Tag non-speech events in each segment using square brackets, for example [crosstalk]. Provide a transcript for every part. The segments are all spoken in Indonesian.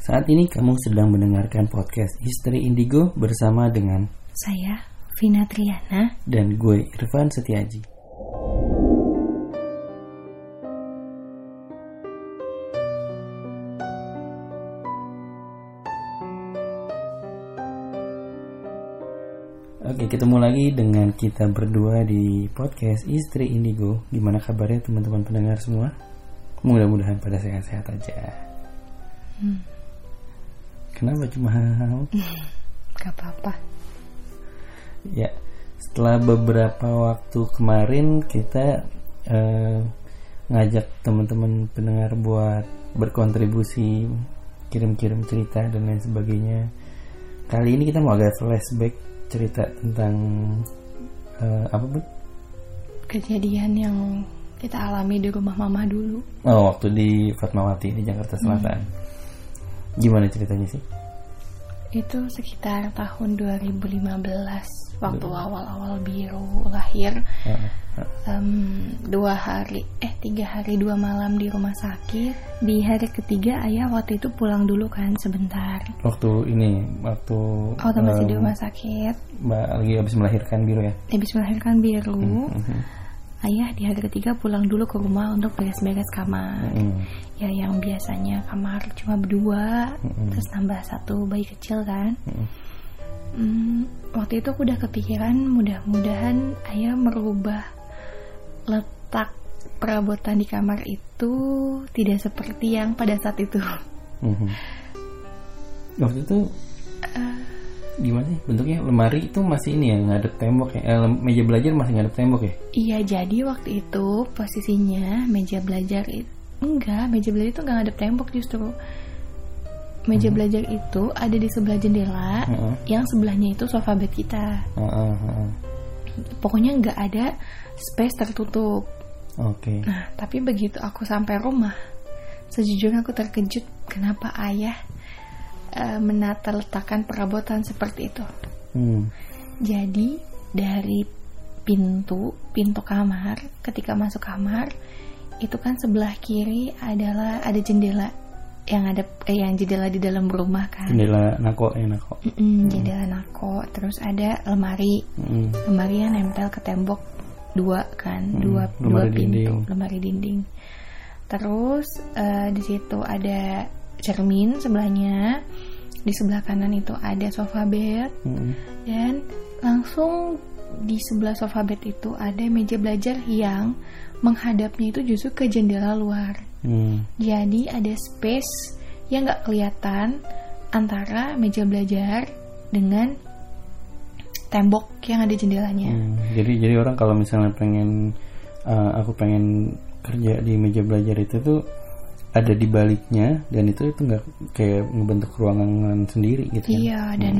Saat ini kamu sedang mendengarkan podcast Istri Indigo bersama dengan Saya Vina Triana. dan gue Irfan Setiaji. Oke, ketemu lagi dengan kita berdua di podcast Istri Indigo. Gimana kabarnya teman-teman pendengar semua? Mudah-mudahan pada sehat-sehat aja. Kenapa cuma [laughs] Gak apa-apa. Ya, setelah beberapa waktu kemarin kita eh, ngajak teman-teman pendengar buat berkontribusi, kirim-kirim cerita dan lain sebagainya. Kali ini kita mau agak flashback cerita tentang eh, apa bu? Kejadian yang kita alami di rumah mama dulu. Oh, waktu di Fatmawati di Jakarta Selatan. Gimana ceritanya sih? Itu sekitar tahun 2015 waktu awal-awal biru lahir. Heeh. Em, dua hari, eh tiga hari dua malam di rumah sakit. Di hari ketiga ayah waktu itu pulang dulu kan sebentar. Waktu ini, waktu Oh, masih di rumah sakit. Mbak lagi habis melahirkan biru ya. Habis melahirkan biru. Mhm. Ayah di hari ketiga pulang dulu ke rumah untuk beres-beres kamar. Mhm. ya yang biasanya kamar cuma berdua Mm-mm. terus nambah satu bayi kecil kan Mm-mm. Hmm, waktu itu aku udah kepikiran mudah-mudahan ayah merubah letak perabotan di kamar itu tidak seperti yang pada saat itu Mhm. Waktu itu gimana sih? Bentuknya lemari itu masih ini ya ngadep tembok ya. Eh, meja belajar masih ngadep tembok ya? Iya jadi waktu itu posisinya meja belajar itu enggak meja belajar itu enggak ngadep tembok justru. Meja belajar itu ada di sebelah jendela yang sebelahnya itu sofa bed kita. Heeh. pokoknya nggak ada space tertutup. oke. Nah, tapi begitu aku sampai rumah, sejujurnya aku terkejut kenapa ayah eh, menata letakkan perabotan seperti itu. Hmm. Jadi dari pintu pintu kamar, ketika masuk kamar itu kan sebelah kiri adalah ada jendela yang ada eh, yang jendela di dalam rumah kan. jendela nako ya nako Mm-mm, jendela nako, terus ada lemari Hmm. lemari yang nempel ke tembok dua kan Hmm, dua lemari dua pintu dinding. lemari dinding terus eh, di situ ada cermin sebelahnya di sebelah kanan itu ada sofa bed Hmm. dan langsung di sebelah sofa bed itu ada meja belajar yang menghadapnya itu justru ke jendela luar Hmm. jadi ada space yang nggak kelihatan antara meja belajar dengan tembok yang ada jendelanya. Hmm. jadi jadi orang kalau misalnya pengen eh, aku pengen kerja di meja belajar itu tuh ada di baliknya dan itu itu nggak kayak ngebentuk ruangan sendiri gitu kan Iya, dan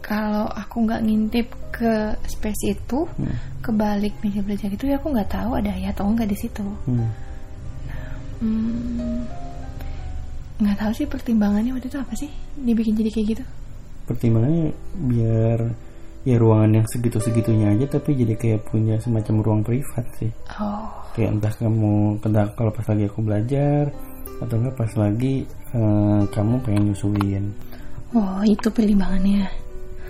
kalau aku nggak ngintip ke space itu, Hmm. ke balik meja belajar itu ya aku nggak tahu ada ayah atau enggak di situ. Hmm. Hmm, nggak tahu sih pertimbangannya waktu itu apa sih dibikin jadi kayak gitu. pertimbangannya biar ya ruangan yang segitu segitunya aja tapi jadi kayak punya semacam ruang privat sih Oh, kayak entah kamu entah kalau pas lagi aku belajar atau enggak pas lagi eh, kamu pengen nyusuin oh itu pertimbangannya.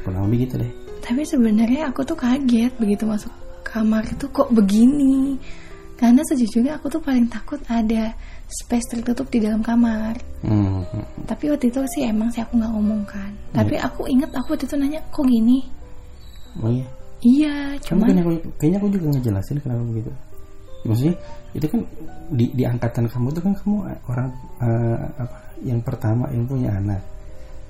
kurang lebih gitu deh Tapi sebenarnya aku tuh kaget begitu masuk kamar itu kok begini. Karena sejujurnya aku tuh paling takut ada space tertutup di dalam kamar. Hmm, Tapi waktu itu sih emang sih aku nggak ngomong kan. Tapi aku inget aku waktu itu nanya kok gini. oh iya Iya, cuman mungkin aku, kayaknya aku juga ngejelasin kenapa begitu maksudnya? Itu kan di, di angkatan kamu tuh kan kamu orang eh, apa yang pertama yang punya anak.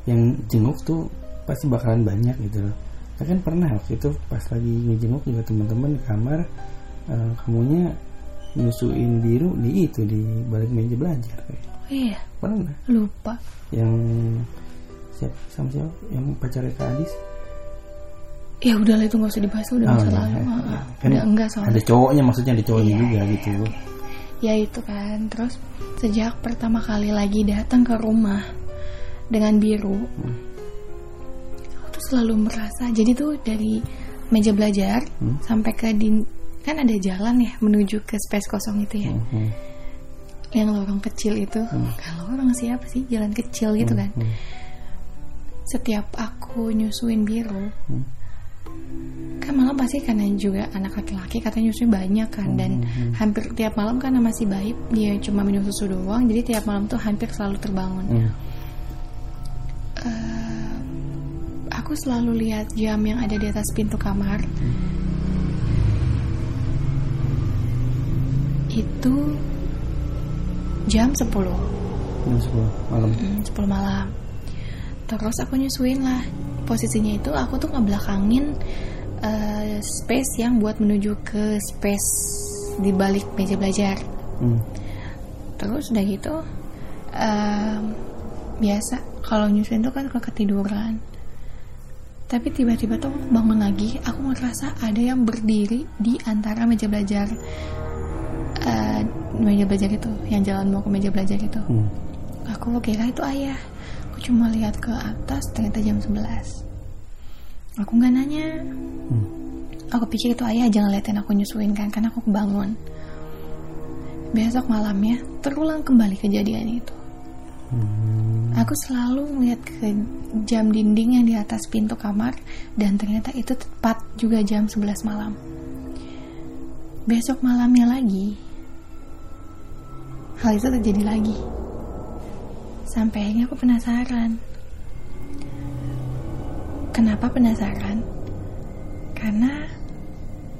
Yang jenguk tuh pasti bakalan banyak gitu loh. Saya kan pernah waktu itu pas lagi ngejenguk juga teman-teman di kamar eh, kamunya nyusuin biru di itu di balik meja belajar. Oh iya? Pernah? Lupa. yang siapa sama siapa? Yang pacarnya Adis Ya udahlah itu nggak usah dibahas udah Oh, masa iya, lalu. iya. Ah, Kan udah enggak soalnya. ada cowoknya maksudnya ada cowoknya Iya, juga gitu Ya itu kan. Terus sejak pertama kali lagi datang ke rumah dengan biru, Hmm. aku tuh selalu merasa. Jadi tuh dari meja belajar Hmm. sampai ke din kan ada jalan ya menuju ke space kosong itu ya. Mhm. yang lorong kecil itu kan lorong siapa sih jalan kecil gitu kan Hmm. setiap aku nyusuin biru Hmm. Kan malam pasti karena juga anak laki-laki katanya nyusuin banyak kan dan Hmm. hampir tiap malam karena masih bayi dia cuma minum susu doang jadi tiap malam tuh hampir selalu terbangun Hmm. Eh, aku selalu lihat jam yang ada di atas pintu kamar itu jam 10 Jam 10 malam. Mm, 10 malam terus aku nyusuin lah posisinya itu aku tuh ngebelakangin eh, space yang buat menuju ke space di balik meja belajar Hmm. terus udah gitu em, biasa kalau nyusuin tuh kan kalau ketiduran tapi tiba-tiba tuh bangun lagi aku ngerasa ada yang berdiri di antara meja belajar eh, meja belajar itu yang jalan mau ke meja belajar itu Hmm. aku kira itu ayah cuma lihat ke atas ternyata jam 11 aku nggak nanya. Hmm. aku pikir itu ayah jangan liatin aku nyusuin kan karena aku kebangun. Besok malamnya terulang kembali kejadian itu. Hmm. aku selalu melihat ke jam dinding yang di atas pintu kamar dan ternyata itu tepat juga jam 11 malam. Besok malamnya lagi hal itu terjadi lagi sampai akhirnya aku penasaran kenapa penasaran karena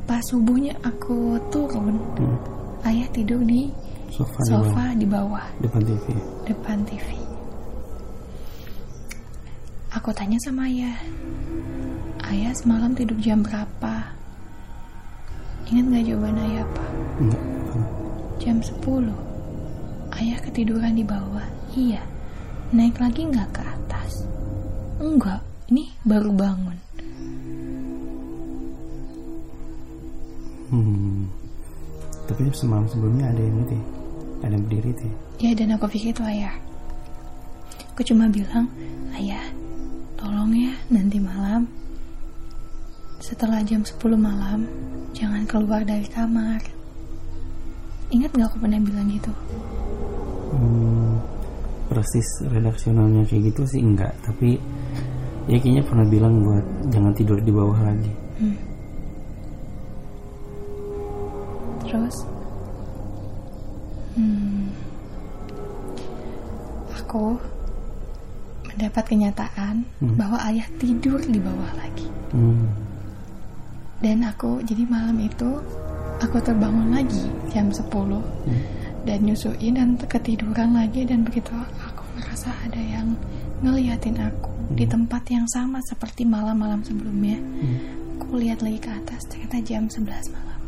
pas subuhnya aku turun Hmm. ayah tidur di Sofa, di bawah. sofa di bawah depan TV. depan TV. Aku tanya sama ayah, ayah semalam tidur jam berapa? Ingat gak jawaban ayah apa? Enggak. Jam 10. Ayah ketiduran di bawah. Iya. Naik lagi nggak ke atas? Enggak. Ini baru bangun. Hmm. Tapi semalam sebelumnya ada yang itu, ada yang berdiri itu. ya? Ya dan aku pikir itu ayah. Aku cuma bilang, ayah, tolong ya nanti malam. Setelah jam 10 malam, jangan keluar dari kamar. Ingat gak aku pernah bilang gitu? Hmm, persis redaksionalnya kayak gitu sih enggak, tapi ya kayaknya pernah bilang buat jangan tidur di bawah lagi. Hmm. Terus, hmm, aku mendapat kenyataan Hmm. bahwa ayah tidur di bawah lagi. Hmm. Dan aku jadi malam itu aku terbangun lagi jam 10 Hmm. dan nyusuin dan ketiduran lagi dan begitu aku merasa ada yang ngeliatin aku di tempat yang sama seperti malam-malam sebelumnya. Hmm. Aku lihat lagi ke atas ternyata jam 11 malam.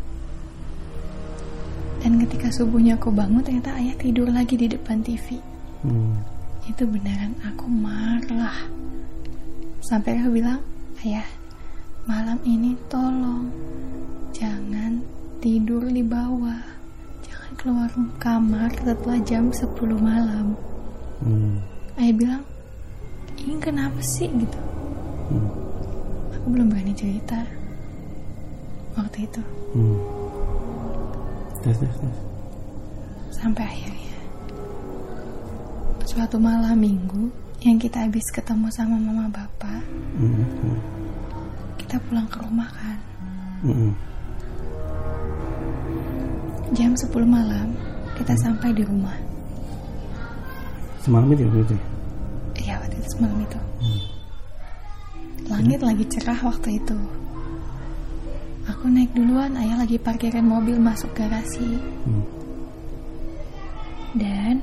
Dan ketika subuhnya aku bangun ternyata ayah tidur lagi di depan TV. Hmm. Itu beneran aku marah. Sampai aku bilang, ayah, malam ini tolong jangan tidur di bawah. Jangan keluar kamar setelah jam 10 malam. Hmm. Ayah bilang, ini kenapa sih gitu? Hmm. Aku belum berani cerita waktu itu. Hmm. Terus, terus, terus. Sampai akhirnya suatu malam minggu yang kita habis ketemu sama mama bapak, Hmm. Hmm. kita pulang ke rumah kan. Hmm. Jam 10 malam kita sampai di rumah. Semalam itu ya? Iya waktu itu semalam itu. Langit lagi cerah waktu itu. Aku naik duluan, ayah lagi parkirin mobil masuk garasi. Hmm. Dan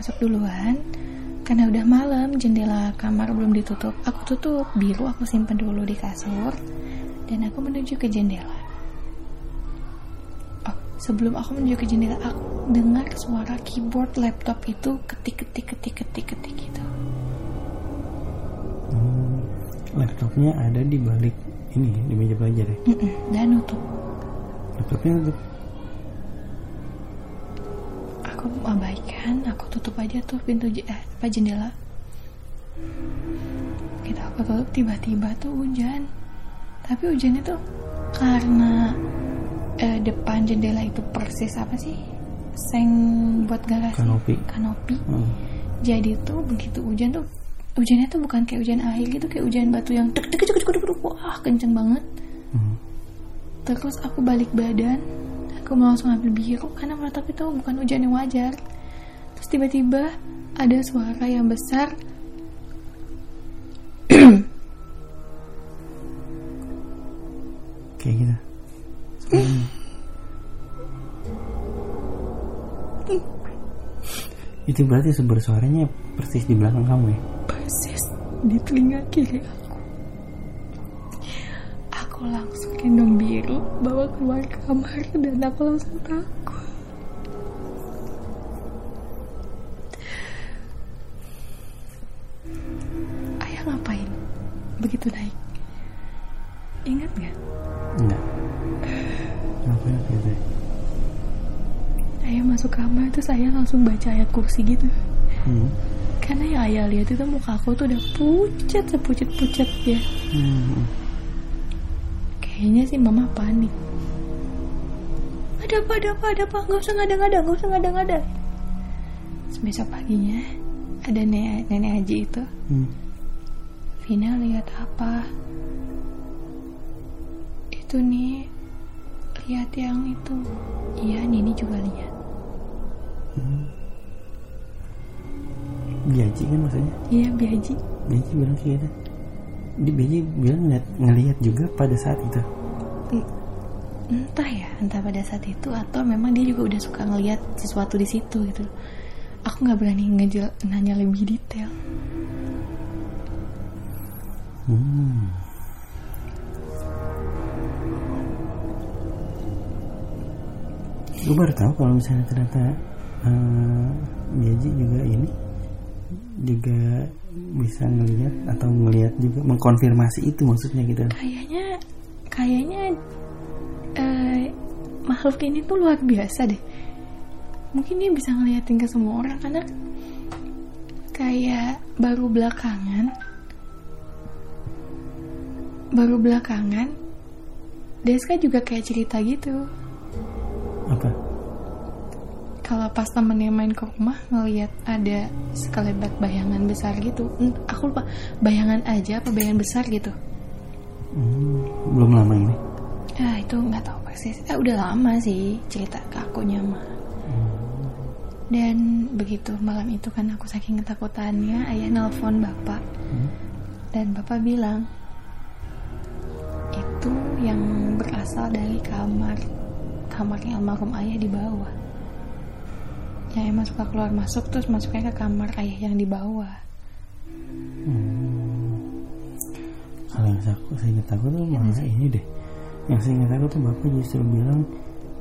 masuk duluan karena udah malam jendela kamar belum ditutup aku tutup biru aku simpen dulu di kasur dan aku menuju ke jendela sebelum aku menuju ke jendela aku dengar suara keyboard laptop itu ketik ketik ketik ketik ketik gitu Hmm. Laptopnya ada di balik ini di meja belajar ya. Mm-mm, dan nutup Laptopnya tuh. aku abaikan aku tutup aja tuh pintu eh, apa jendela kita aku tutup tiba-tiba tuh hujan tapi hujannya tuh karena eh, depan jendela itu persis apa sih seng buat garasi Kanopi. kanopi Hmm. jadi tuh begitu hujan tuh hujannya tuh bukan kayak hujan air gitu kayak hujan batu yang tek tek tek tek, tek, wah kenceng banget Hmm. terus aku balik badan aku mau langsung ambil biru karena menurut aku itu bukan hujan yang wajar terus tiba-tiba ada suara yang besar Itu berarti sumber suaranya persis di belakang kamu ya? persis di telinga kiri aku. Aku langsung gendong biru bawa keluar kamar dan aku langsung takut. Ayah ngapain begitu naik terus ayah langsung baca ayat kursi gitu. Hmm. karena yang ayah lihat itu muka aku tuh udah pucat sepucat pucat ya Hmm. kayaknya sih mama panik. Ada apa ada apa ada apa? Nggak usah ngada ngada nggak usah ngada ngada Terus besok paginya ada nenek nenek Haji itu. Hmm. Vina lihat apa? Itu nih lihat yang itu. Iya Nini juga lihat Biaji kan maksudnya? iya Biaji Biaji bilang kayak gitu. Di Biaji bilang ngeliat, ngeliat juga pada saat itu. entah ya entah pada saat itu atau memang dia juga udah suka ngelihat sesuatu di situ gitu aku nggak berani ngejel nanya lebih detail Hmm. Gue baru tahu kalau misalnya ternyata Biaji juga ini juga bisa ngelihat atau ngelihat juga mengkonfirmasi itu maksudnya gitu. kayaknya kayaknya eh, makhluk ini tuh luar biasa deh mungkin dia bisa ngeliatin ke semua orang karena kayak baru belakangan baru belakangan Deska juga kayak cerita gitu Apa? Kalau pas temennya main ke rumah ngelihat ada sekelebat bayangan besar gitu Ent- aku lupa bayangan aja apa bayangan besar gitu Hmm, belum lama ini. Ah itu nggak tahu persis. Eh, udah lama sih cerita ke akunya mah. Dan begitu malam itu kan aku saking ketakutannya, ayah nelpon bapak Hmm. dan bapak bilang itu yang berasal dari kamar kamarnya almarhum ayah di bawah. Yang emang suka keluar masuk terus masuknya ke kamar ayah yang di bawah. Kalau yang aku, saya ingat aku tuh malah ini deh. Yang saya ingat aku tuh bapak justru bilang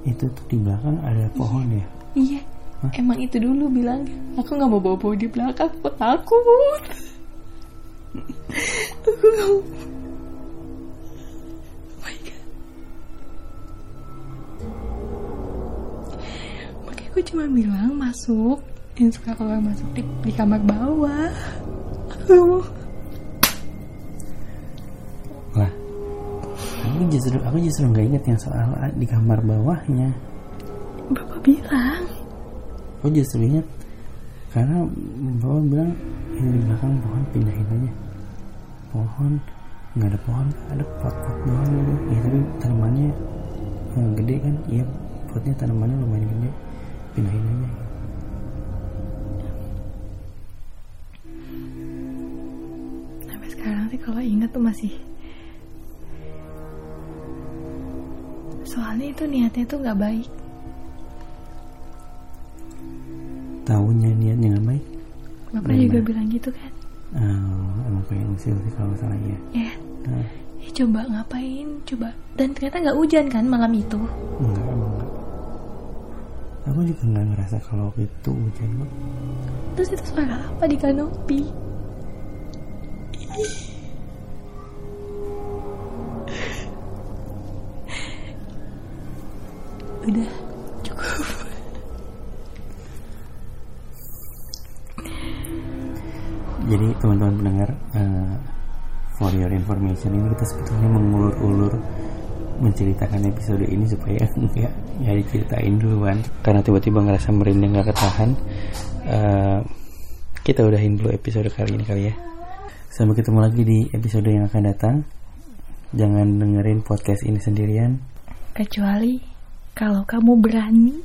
itu tuh di belakang ada pohon ya. Iya, emang itu dulu bilang aku nggak mau bawa-bawa di belakang, aku takut. [laughs] aku nggak mau. Cuma bilang masuk, yang suka keluar masuk di, di kamar bawah. Aku. Lah, aku justru aku justru nggak ingat yang soal di kamar bawahnya. Bapak bilang, Aku justru ingat karena bapak bilang ini di belakang pohon pindahin aja. Pohon nggak ada pohon, ada pot-pot doang gitu. Ya tapi tanamannya eh, gede kan, iya potnya tanamannya lumayan gede, pindahin aja. sampai sekarang sih kalau ingat tuh masih soalnya itu niatnya tuh nggak baik Tahunya niatnya nggak baik. bapak Gimana? juga bilang gitu kan Oh, emang pengen usil sih kalau salah ya. ya Nah, ya coba ngapain coba dan ternyata nggak hujan kan malam itu enggak, Aku juga nggak ngerasa kalau itu hujan kok. terus itu suara apa di kanopi udah cukup Jadi teman-teman pendengar, eh, for your information ini kita sebetulnya mengulur-ulur menceritakan episode ini supaya [laughs] nggak ya diceritain duluan. Karena tiba-tiba ngerasa merinding nggak ketahan. Uh, kita udahin dulu episode kali ini kali ya. Sampai ketemu lagi di episode yang akan datang. Jangan dengerin podcast ini sendirian. Kecuali kalau kamu berani